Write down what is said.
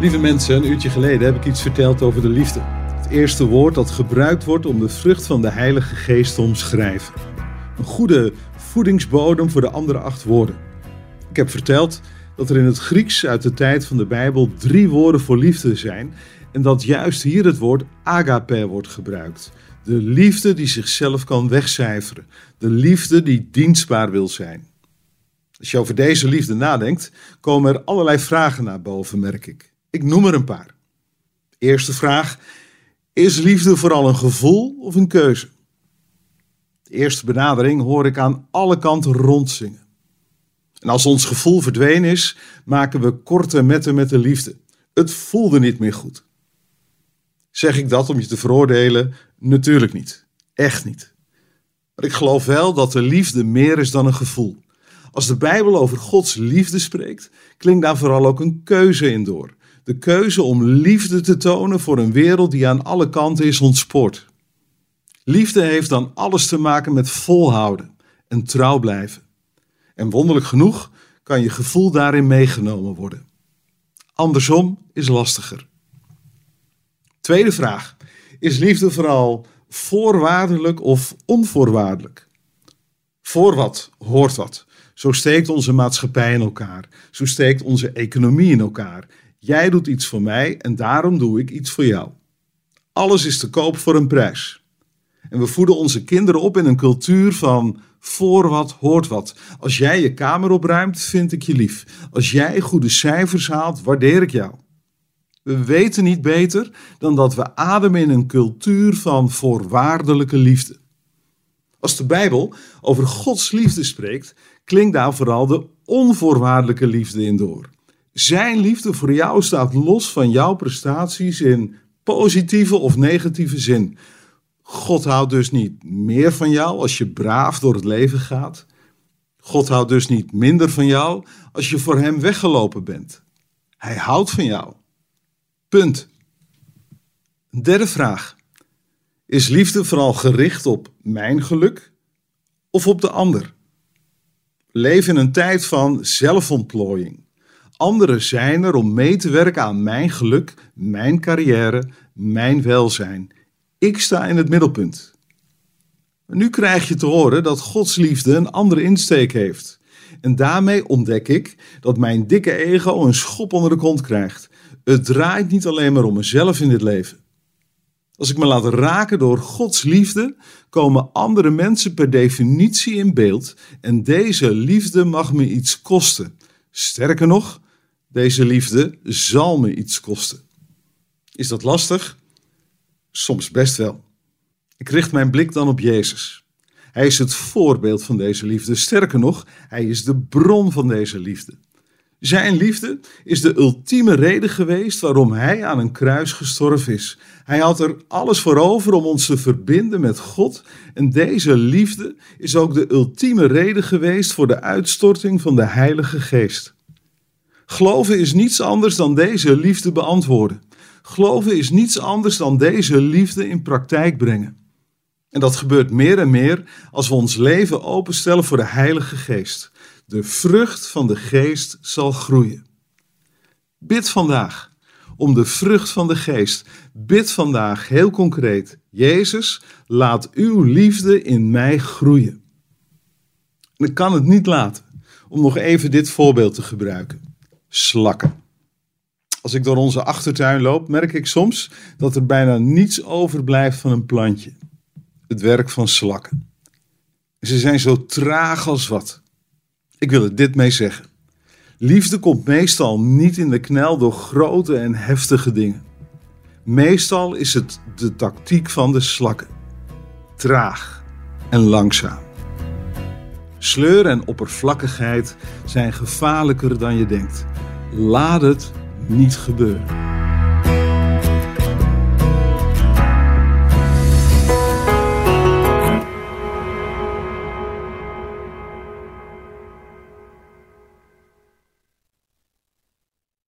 Lieve mensen, een uurtje geleden heb ik iets verteld over de liefde. Het eerste woord dat gebruikt wordt om de vrucht van de Heilige Geest te omschrijven. Een goede voedingsbodem voor de andere acht woorden. Ik heb verteld dat er in het Grieks uit de tijd van de Bijbel drie woorden voor liefde zijn en dat juist hier het woord agape wordt gebruikt. De liefde die zichzelf kan wegcijferen. De liefde die dienstbaar wil zijn. Als je over deze liefde nadenkt, komen er allerlei vragen naar boven, merk ik. Ik noem er een paar. Eerste vraag: is liefde vooral een gevoel of een keuze? De eerste benadering hoor ik aan alle kanten rondzingen. En als ons gevoel verdwenen is, maken we korte metten met de liefde. Het voelde niet meer goed. Zeg ik dat om je te veroordelen? Natuurlijk niet. Echt niet. Maar ik geloof wel dat de liefde meer is dan een gevoel. Als de Bijbel over Gods liefde spreekt, klinkt daar vooral ook een keuze in door. De keuze om liefde te tonen voor een wereld die aan alle kanten is ontspoord. Liefde heeft dan alles te maken met volhouden en trouw blijven. En wonderlijk genoeg kan je gevoel daarin meegenomen worden. Andersom is lastiger. Tweede vraag. Is liefde vooral voorwaardelijk of onvoorwaardelijk? Voor wat hoort wat? Zo steekt onze maatschappij in elkaar. Zo steekt onze economie in elkaar. Jij doet iets voor mij en daarom doe ik iets voor jou. Alles is te koop voor een prijs. En we voeden onze kinderen op in een cultuur van voor wat hoort wat. Als jij je kamer opruimt, vind ik je lief. Als jij goede cijfers haalt, waardeer ik jou. We weten niet beter dan dat we ademen in een cultuur van voorwaardelijke liefde. Als de Bijbel over Gods liefde spreekt, klinkt daar vooral de onvoorwaardelijke liefde in door. Zijn liefde voor jou staat los van jouw prestaties in positieve of negatieve zin. God houdt dus niet meer van jou als je braaf door het leven gaat. God houdt dus niet minder van jou als je voor Hem weggelopen bent. Hij houdt van jou. Punt. derde vraag. Is liefde vooral gericht op mijn geluk of op de ander? Leven in een tijd van zelfontplooiing. Anderen zijn er om mee te werken aan mijn geluk, mijn carrière, mijn welzijn. Ik sta in het middelpunt. nu krijg je te horen dat Gods liefde een andere insteek heeft. En daarmee ontdek ik dat mijn dikke ego een schop onder de kont krijgt. Het draait niet alleen maar om mezelf in dit leven. Als ik me laat raken door Gods liefde, komen andere mensen per definitie in beeld en deze liefde mag me iets kosten. Sterker nog, deze liefde zal me iets kosten. Is dat lastig? Soms best wel. Ik richt mijn blik dan op Jezus. Hij is het voorbeeld van deze liefde. Sterker nog, hij is de bron van deze liefde. Zijn liefde is de ultieme reden geweest waarom hij aan een kruis gestorven is. Hij had er alles voor over om ons te verbinden met God. En deze liefde is ook de ultieme reden geweest voor de uitstorting van de Heilige Geest. Geloven is niets anders dan deze liefde beantwoorden. Geloven is niets anders dan deze liefde in praktijk brengen. En dat gebeurt meer en meer als we ons leven openstellen voor de Heilige Geest. De vrucht van de Geest zal groeien. Bid vandaag om de vrucht van de Geest. Bid vandaag heel concreet: Jezus, laat uw liefde in mij groeien. En ik kan het niet laten om nog even dit voorbeeld te gebruiken slakken. Als ik door onze achtertuin loop, merk ik soms dat er bijna niets overblijft van een plantje. Het werk van slakken. Ze zijn zo traag als wat. Ik wil er dit mee zeggen. Liefde komt meestal niet in de knel door grote en heftige dingen. Meestal is het de tactiek van de slakken. Traag en langzaam. Sleur en oppervlakkigheid zijn gevaarlijker dan je denkt. Laat het niet gebeuren.